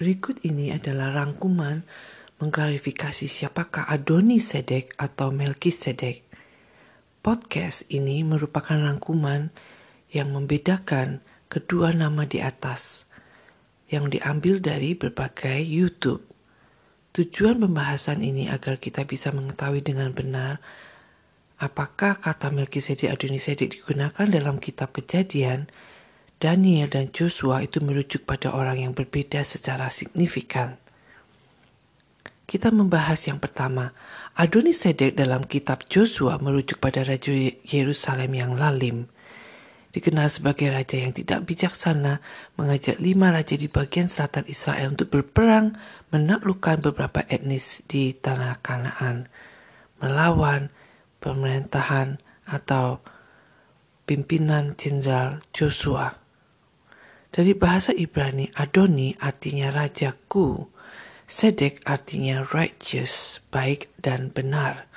Berikut ini adalah rangkuman mengklarifikasi siapakah Adoni Sedek atau Melki Sedek. Podcast ini merupakan rangkuman yang membedakan kedua nama di atas yang diambil dari berbagai YouTube. Tujuan pembahasan ini agar kita bisa mengetahui dengan benar apakah kata Melkisedek Adonisedek digunakan dalam kitab kejadian, Daniel dan Joshua itu merujuk pada orang yang berbeda secara signifikan. Kita membahas yang pertama, Adonisedek dalam kitab Joshua merujuk pada Raja Yerusalem yang lalim. Dikenal sebagai raja yang tidak bijaksana, mengajak lima raja di bagian selatan Israel untuk berperang menaklukkan beberapa etnis di tanah Kanaan, melawan pemerintahan atau pimpinan jenderal Joshua. Dari bahasa Ibrani, Adoni artinya rajaku, Sedek artinya righteous, baik dan benar.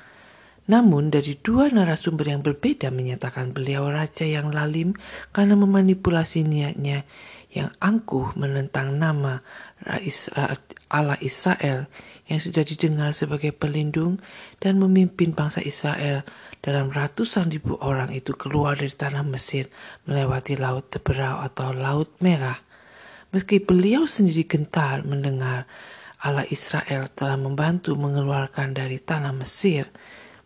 Namun dari dua narasumber yang berbeda menyatakan beliau raja yang lalim karena memanipulasi niatnya yang angkuh menentang nama Allah Israel yang sudah didengar sebagai pelindung dan memimpin bangsa Israel dalam ratusan ribu orang itu keluar dari tanah Mesir melewati Laut Teberau atau Laut Merah. Meski beliau sendiri gentar mendengar Allah Israel telah membantu mengeluarkan dari tanah Mesir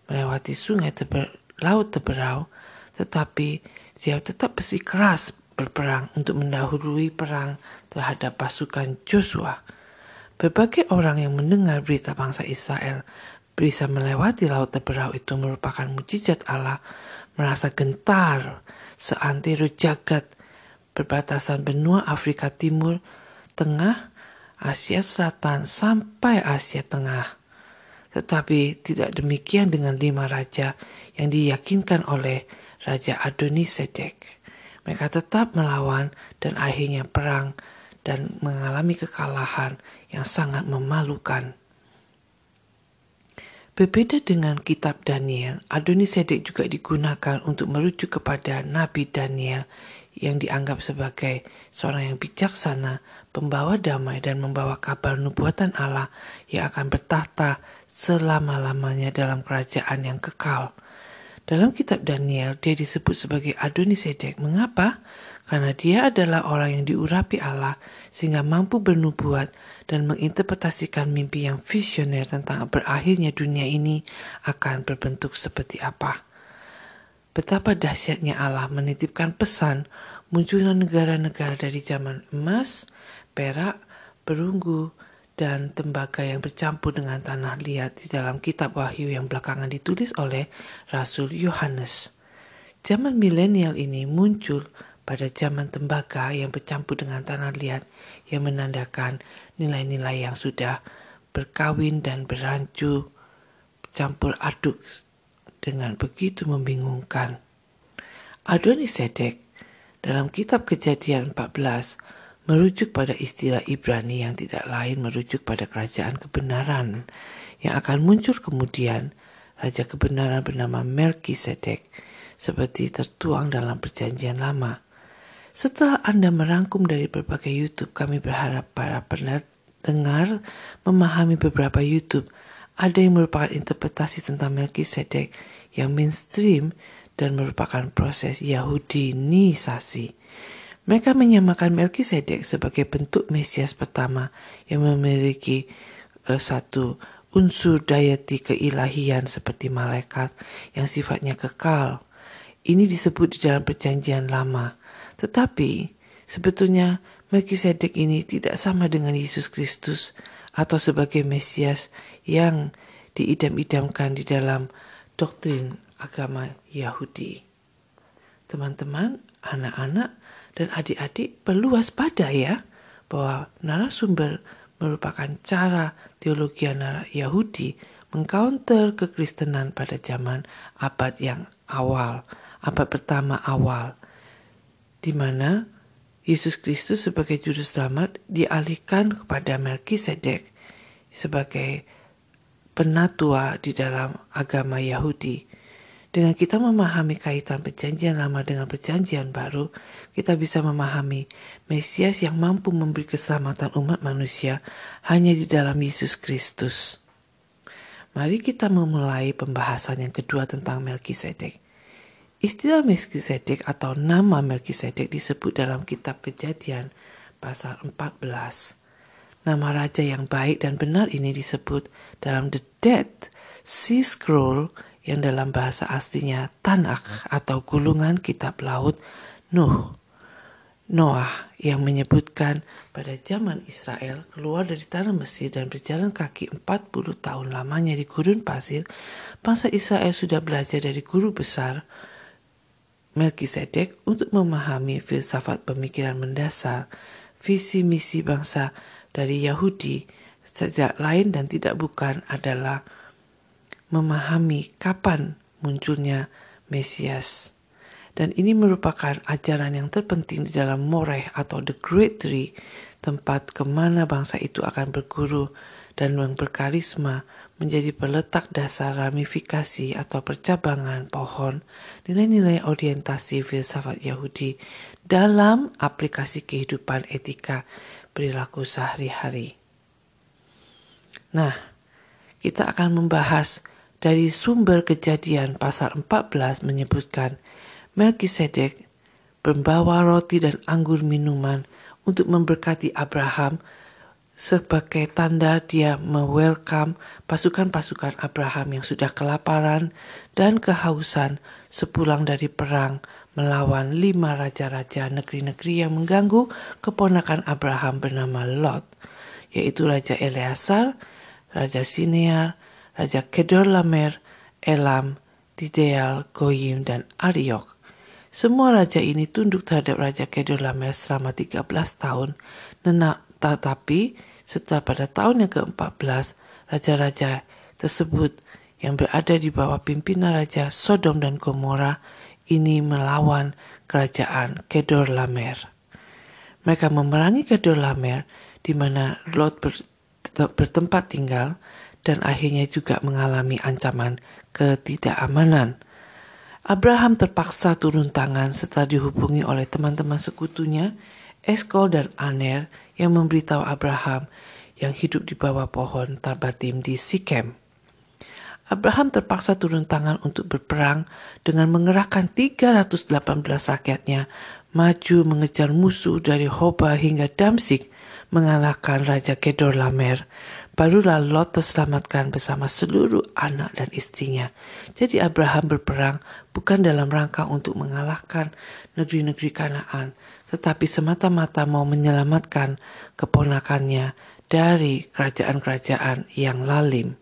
melewati sungai Teber, Laut Teberau, tetapi dia tetap bersikeras berperang untuk mendahului perang terhadap pasukan Joshua. Berbagai orang yang mendengar berita bangsa Israel bisa melewati laut teberau itu merupakan mujizat Allah, merasa gentar seantero jagat berbatasan benua Afrika Timur, Tengah, Asia Selatan sampai Asia Tengah. Tetapi tidak demikian dengan lima raja yang diyakinkan oleh Raja Adonisedek. Mereka tetap melawan dan akhirnya perang dan mengalami kekalahan yang sangat memalukan. Berbeda dengan kitab Daniel, Adonisedek juga digunakan untuk merujuk kepada Nabi Daniel yang dianggap sebagai seorang yang bijaksana, pembawa damai dan membawa kabar nubuatan Allah yang akan bertahta selama-lamanya dalam kerajaan yang kekal. Dalam kitab Daniel, dia disebut sebagai Adonisedek. Mengapa? karena dia adalah orang yang diurapi Allah sehingga mampu bernubuat dan menginterpretasikan mimpi yang visioner tentang berakhirnya dunia ini akan berbentuk seperti apa. Betapa dahsyatnya Allah menitipkan pesan munculnya negara-negara dari zaman emas, perak, perunggu, dan tembaga yang bercampur dengan tanah liat di dalam kitab Wahyu yang belakangan ditulis oleh Rasul Yohanes. Zaman milenial ini muncul pada zaman tembaga yang bercampur dengan tanah liat yang menandakan nilai-nilai yang sudah berkawin dan berancu campur aduk dengan begitu membingungkan. Adonisedek dalam kitab kejadian 14 merujuk pada istilah Ibrani yang tidak lain merujuk pada kerajaan kebenaran yang akan muncul kemudian Raja kebenaran bernama Melkisedek seperti tertuang dalam perjanjian lama. Setelah Anda merangkum dari berbagai YouTube, kami berharap para pendengar memahami beberapa YouTube. Ada yang merupakan interpretasi tentang Melkisedek yang mainstream dan merupakan proses Yahudinisasi. Mereka menyamakan Melkisedek sebagai bentuk Mesias pertama yang memiliki uh, satu unsur dayati keilahian seperti malaikat yang sifatnya kekal. Ini disebut di dalam perjanjian lama tetapi sebetulnya Melkisedek ini tidak sama dengan Yesus Kristus atau sebagai Mesias yang diidam-idamkan di dalam doktrin agama Yahudi. Teman-teman, anak-anak, dan adik-adik perlu waspada ya bahwa narasumber merupakan cara teologi Yahudi mengcounter kekristenan pada zaman abad yang awal, abad pertama awal di mana Yesus Kristus sebagai juru selamat dialihkan kepada Melkisedek sebagai penatua di dalam agama Yahudi. Dengan kita memahami kaitan perjanjian lama dengan perjanjian baru, kita bisa memahami Mesias yang mampu memberi keselamatan umat manusia hanya di dalam Yesus Kristus. Mari kita memulai pembahasan yang kedua tentang Melkisedek. Istilah Melkisedek atau nama Melkisedek disebut dalam kitab Kejadian pasal 14. Nama raja yang baik dan benar ini disebut dalam The Dead Sea Scroll yang dalam bahasa aslinya Tanakh atau gulungan kitab laut Nuh. Noah yang menyebutkan pada zaman Israel keluar dari tanah Mesir dan berjalan kaki 40 tahun lamanya di gurun pasir, bangsa Israel sudah belajar dari guru besar Melkisedek untuk memahami filsafat pemikiran mendasar, visi misi bangsa dari Yahudi, sejak lain dan tidak bukan adalah memahami kapan munculnya Mesias. Dan ini merupakan ajaran yang terpenting di dalam Moreh atau The Great Tree, tempat ke mana bangsa itu akan berguru dan yang berkarisma menjadi peletak dasar ramifikasi atau percabangan pohon nilai-nilai orientasi filsafat Yahudi dalam aplikasi kehidupan etika perilaku sehari-hari. Nah, kita akan membahas dari sumber kejadian pasal 14 menyebutkan Melkisedek membawa roti dan anggur minuman untuk memberkati Abraham sebagai tanda dia mewelcome pasukan-pasukan Abraham yang sudah kelaparan dan kehausan sepulang dari perang melawan lima raja-raja negeri-negeri yang mengganggu keponakan Abraham bernama Lot, yaitu Raja Eleazar, Raja Sinear, Raja Kedorlamer, Elam, Tideal, Goyim, dan Ariok. Semua raja ini tunduk terhadap Raja Kedorlamer selama 13 tahun, nenak, tetapi setelah pada tahun yang ke-14, raja-raja tersebut yang berada di bawah pimpinan Raja Sodom dan Gomora ini melawan kerajaan Kedorlamer. Mereka memerangi Kedorlamer di mana Lot bertempat tinggal dan akhirnya juga mengalami ancaman ketidakamanan. Abraham terpaksa turun tangan setelah dihubungi oleh teman-teman sekutunya, Eskol dan Aner yang memberitahu Abraham yang hidup di bawah pohon Tarbatim di Sikem. Abraham terpaksa turun tangan untuk berperang dengan mengerahkan 318 rakyatnya maju mengejar musuh dari Hoba hingga Damsik mengalahkan Raja Kedor Lamer Barulah Lot terselamatkan bersama seluruh anak dan istrinya. Jadi Abraham berperang bukan dalam rangka untuk mengalahkan negeri-negeri Kanaan, tetapi semata-mata mau menyelamatkan keponakannya dari kerajaan-kerajaan yang lalim.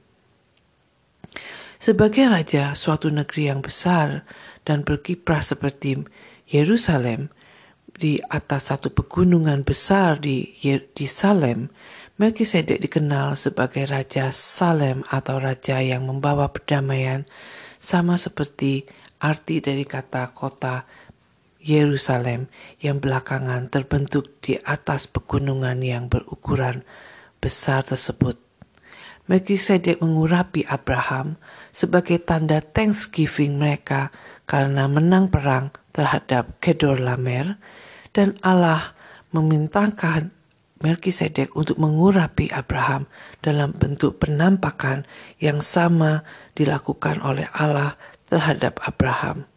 Sebagai raja suatu negeri yang besar dan berkiprah seperti Yerusalem di atas satu pegunungan besar di, di Salem, Melkisedek dikenal sebagai Raja Salem atau Raja yang membawa perdamaian sama seperti arti dari kata kota Yerusalem yang belakangan terbentuk di atas pegunungan yang berukuran besar tersebut. Melkisedek mengurapi Abraham sebagai tanda thanksgiving mereka karena menang perang terhadap Kedorlamer dan Allah memintakan Melkisedek untuk mengurapi Abraham dalam bentuk penampakan yang sama dilakukan oleh Allah terhadap Abraham.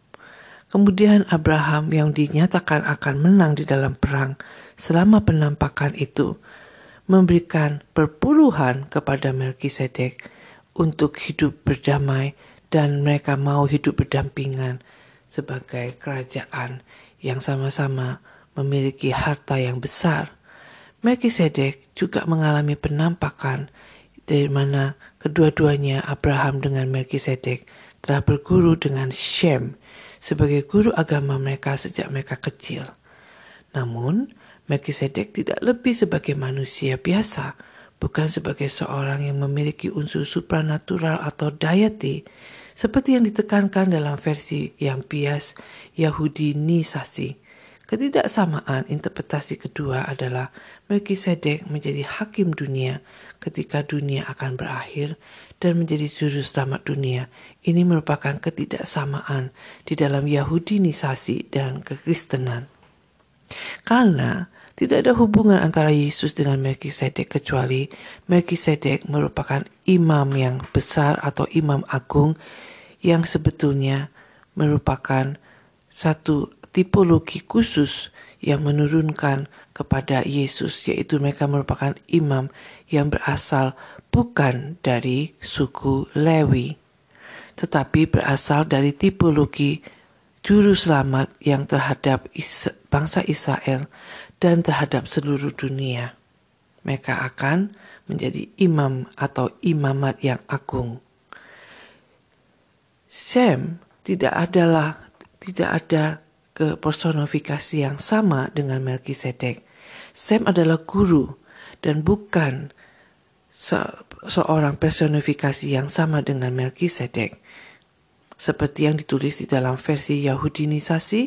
Kemudian Abraham yang dinyatakan akan menang di dalam perang selama penampakan itu memberikan perpuluhan kepada Melkisedek untuk hidup berdamai dan mereka mau hidup berdampingan sebagai kerajaan yang sama-sama memiliki harta yang besar Melkisedek juga mengalami penampakan dari mana kedua-duanya Abraham dengan Melkisedek telah berguru dengan Shem sebagai guru agama mereka sejak mereka kecil. Namun, Melkisedek tidak lebih sebagai manusia biasa, bukan sebagai seorang yang memiliki unsur supranatural atau deity, seperti yang ditekankan dalam versi yang bias Yahudi Nisasi Ketidaksamaan interpretasi kedua adalah Melkisedek menjadi hakim dunia ketika dunia akan berakhir dan menjadi juru selamat dunia. Ini merupakan ketidaksamaan di dalam Yahudinisasi dan kekristenan. Karena tidak ada hubungan antara Yesus dengan Melkisedek kecuali Melkisedek merupakan imam yang besar atau imam agung yang sebetulnya merupakan satu tipologi khusus yang menurunkan kepada Yesus yaitu mereka merupakan imam yang berasal bukan dari suku Lewi tetapi berasal dari tipologi juru selamat yang terhadap bangsa Israel dan terhadap seluruh dunia. Mereka akan menjadi imam atau imamat yang agung. Sem tidak adalah tidak ada kepersonifikasi yang sama dengan Melkisedek. Sem adalah guru dan bukan se seorang personifikasi yang sama dengan Melkisedek seperti yang ditulis di dalam versi Yahudinisasi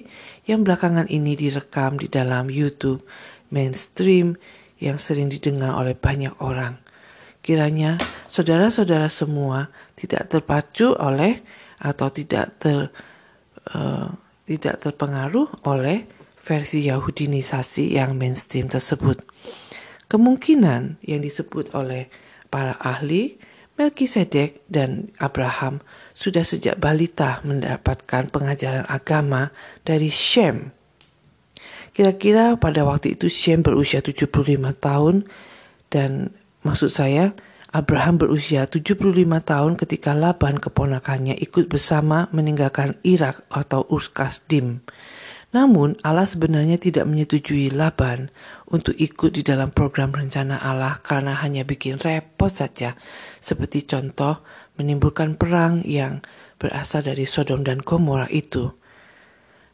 yang belakangan ini direkam di dalam YouTube mainstream yang sering didengar oleh banyak orang. Kiranya saudara-saudara semua tidak terpacu oleh atau tidak ter uh, tidak terpengaruh oleh versi Yahudinisasi yang mainstream tersebut. Kemungkinan yang disebut oleh para ahli Melkisedek dan Abraham sudah sejak balita mendapatkan pengajaran agama dari Shem. Kira-kira pada waktu itu Shem berusia 75 tahun dan maksud saya Abraham berusia 75 tahun ketika Laban keponakannya ikut bersama meninggalkan Irak atau Urkasdim. Namun Allah sebenarnya tidak menyetujui Laban untuk ikut di dalam program rencana Allah karena hanya bikin repot saja. Seperti contoh menimbulkan perang yang berasal dari Sodom dan Gomora itu.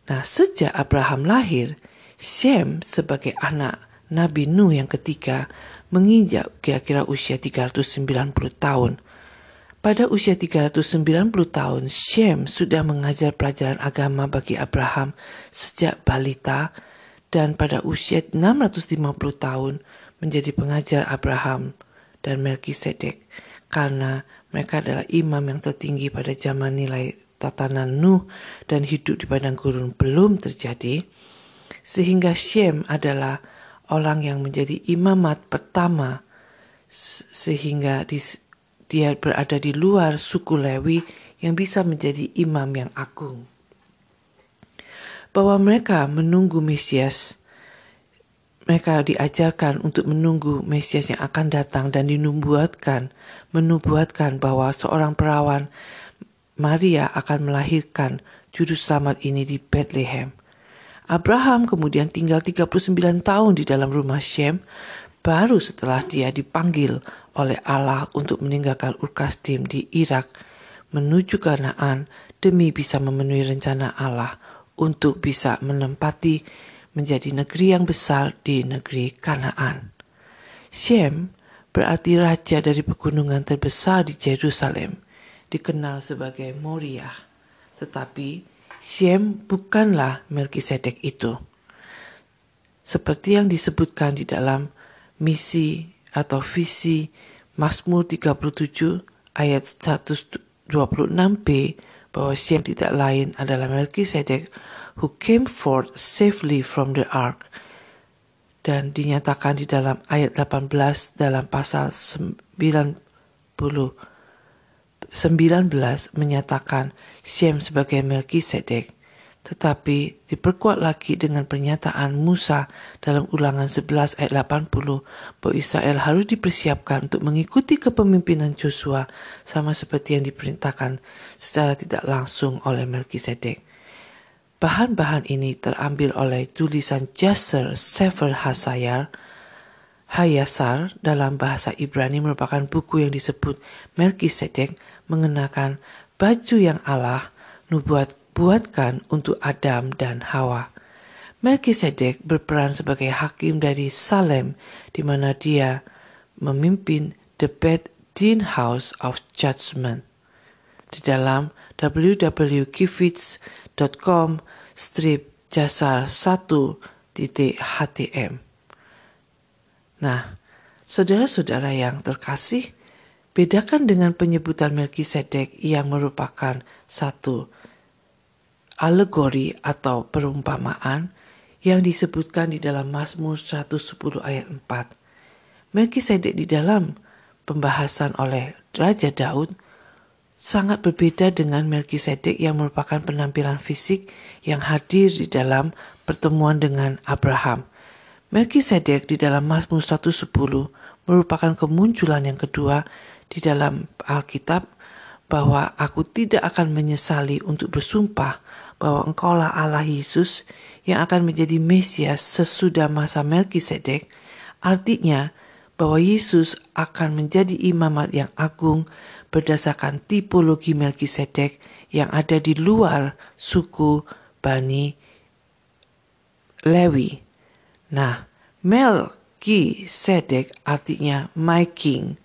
Nah, sejak Abraham lahir, Shem sebagai anak Nabi Nuh yang ketiga menginjak kira-kira usia 390 tahun. Pada usia 390 tahun, Shem sudah mengajar pelajaran agama bagi Abraham sejak balita dan pada usia 650 tahun menjadi pengajar Abraham dan Melkisedek karena mereka adalah imam yang tertinggi pada zaman nilai tatanan Nuh dan hidup di padang gurun belum terjadi, sehingga Shem adalah orang yang menjadi imamat pertama sehingga di, dia berada di luar suku Lewi yang bisa menjadi imam yang agung. Bahwa mereka menunggu Mesias mereka diajarkan untuk menunggu Mesias yang akan datang dan dinubuatkan, menubuatkan bahwa seorang perawan Maria akan melahirkan juru selamat ini di Bethlehem. Abraham kemudian tinggal 39 tahun di dalam rumah Shem, baru setelah dia dipanggil oleh Allah untuk meninggalkan Urkasdim di Irak menuju Kanaan demi bisa memenuhi rencana Allah untuk bisa menempati menjadi negeri yang besar di negeri Kanaan. Shem berarti raja dari pegunungan terbesar di Yerusalem, dikenal sebagai Moria. Tetapi Shem bukanlah Melkisedek itu. Seperti yang disebutkan di dalam misi atau visi Mazmur 37 ayat 126b bahwa Shem tidak lain adalah Melkisedek who came forth safely from the ark dan dinyatakan di dalam ayat 18 dalam pasal 90 19 menyatakan Shem sebagai Melkisedek tetapi diperkuat lagi dengan pernyataan Musa dalam ulangan 11 ayat 80 bahwa Israel harus dipersiapkan untuk mengikuti kepemimpinan Joshua sama seperti yang diperintahkan secara tidak langsung oleh Melkisedek. Bahan-bahan ini terambil oleh tulisan Jasser Sefer Hasayar, Hayasar dalam bahasa Ibrani merupakan buku yang disebut Melkisedek mengenakan baju yang Allah nubuat buatkan untuk Adam dan Hawa. Melkisedek berperan sebagai hakim dari Salem di mana dia memimpin the Beth Din House of Judgment. Di dalam www.kivitz.com strip jasar 1.htm. Nah, saudara-saudara yang terkasih, bedakan dengan penyebutan Melkisedek yang merupakan satu alegori atau perumpamaan yang disebutkan di dalam Mazmur 110 ayat 4. Melkisedek di dalam pembahasan oleh Raja Daud sangat berbeda dengan Melkisedek yang merupakan penampilan fisik yang hadir di dalam pertemuan dengan Abraham. Melkisedek di dalam Mazmur 110 merupakan kemunculan yang kedua di dalam Alkitab bahwa aku tidak akan menyesali untuk bersumpah bahwa engkaulah Allah Yesus yang akan menjadi Mesias sesudah masa Melkisedek. Artinya bahwa Yesus akan menjadi imamat yang agung berdasarkan tipologi Melkisedek yang ada di luar suku Bani Lewi. Nah, Melkisedek artinya my king.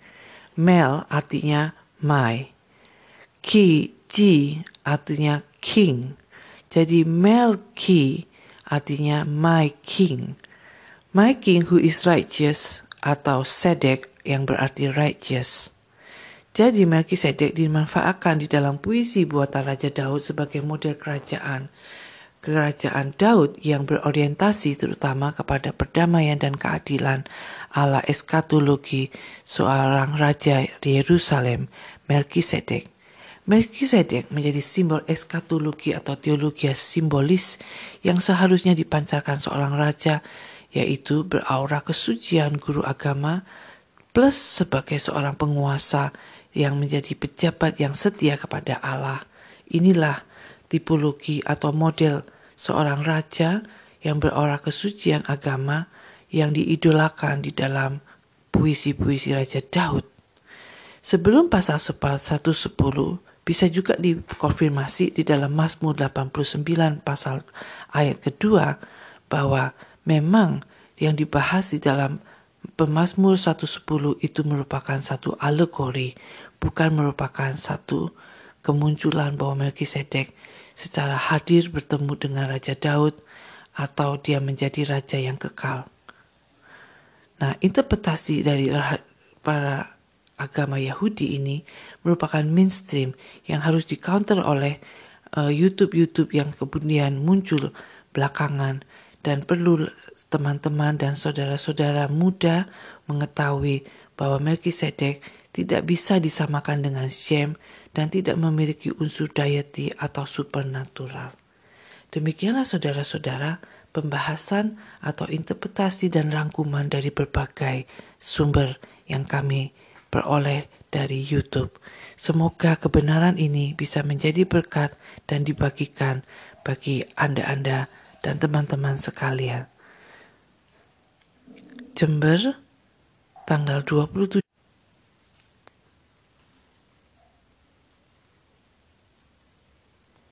Mel artinya my. Ki, Ji artinya king. Jadi Melki artinya my king. My king who is righteous atau Sedek yang berarti righteous. Jadi Melkisedek dimanfaatkan di dalam puisi buatan Raja Daud sebagai model kerajaan. Kerajaan Daud yang berorientasi terutama kepada perdamaian dan keadilan ala eskatologi seorang raja di Yerusalem, Melkisedek. Melkisedek menjadi simbol eskatologi atau teologi simbolis yang seharusnya dipancarkan seorang raja, yaitu beraura kesucian guru agama, plus sebagai seorang penguasa yang menjadi pejabat yang setia kepada Allah. Inilah tipologi atau model seorang raja yang beraura kesucian agama yang diidolakan di dalam puisi-puisi Raja Daud. Sebelum pasal 110 bisa juga dikonfirmasi di dalam Mazmur 89 pasal ayat kedua bahwa memang yang dibahas di dalam Pemazmur 110 itu merupakan satu alegori bukan merupakan satu kemunculan bahwa Melkisedek secara hadir bertemu dengan Raja Daud atau dia menjadi raja yang kekal. Nah, interpretasi dari para agama Yahudi ini merupakan mainstream yang harus di counter oleh uh, YouTube-YouTube yang kemudian muncul belakangan dan perlu teman-teman dan saudara-saudara muda mengetahui bahwa Melkisedek tidak bisa disamakan dengan Shem dan tidak memiliki unsur deity atau supernatural. Demikianlah saudara-saudara pembahasan atau interpretasi dan rangkuman dari berbagai sumber yang kami peroleh dari YouTube. Semoga kebenaran ini bisa menjadi berkat dan dibagikan bagi Anda-Anda dan teman-teman sekalian. Jember, tanggal 27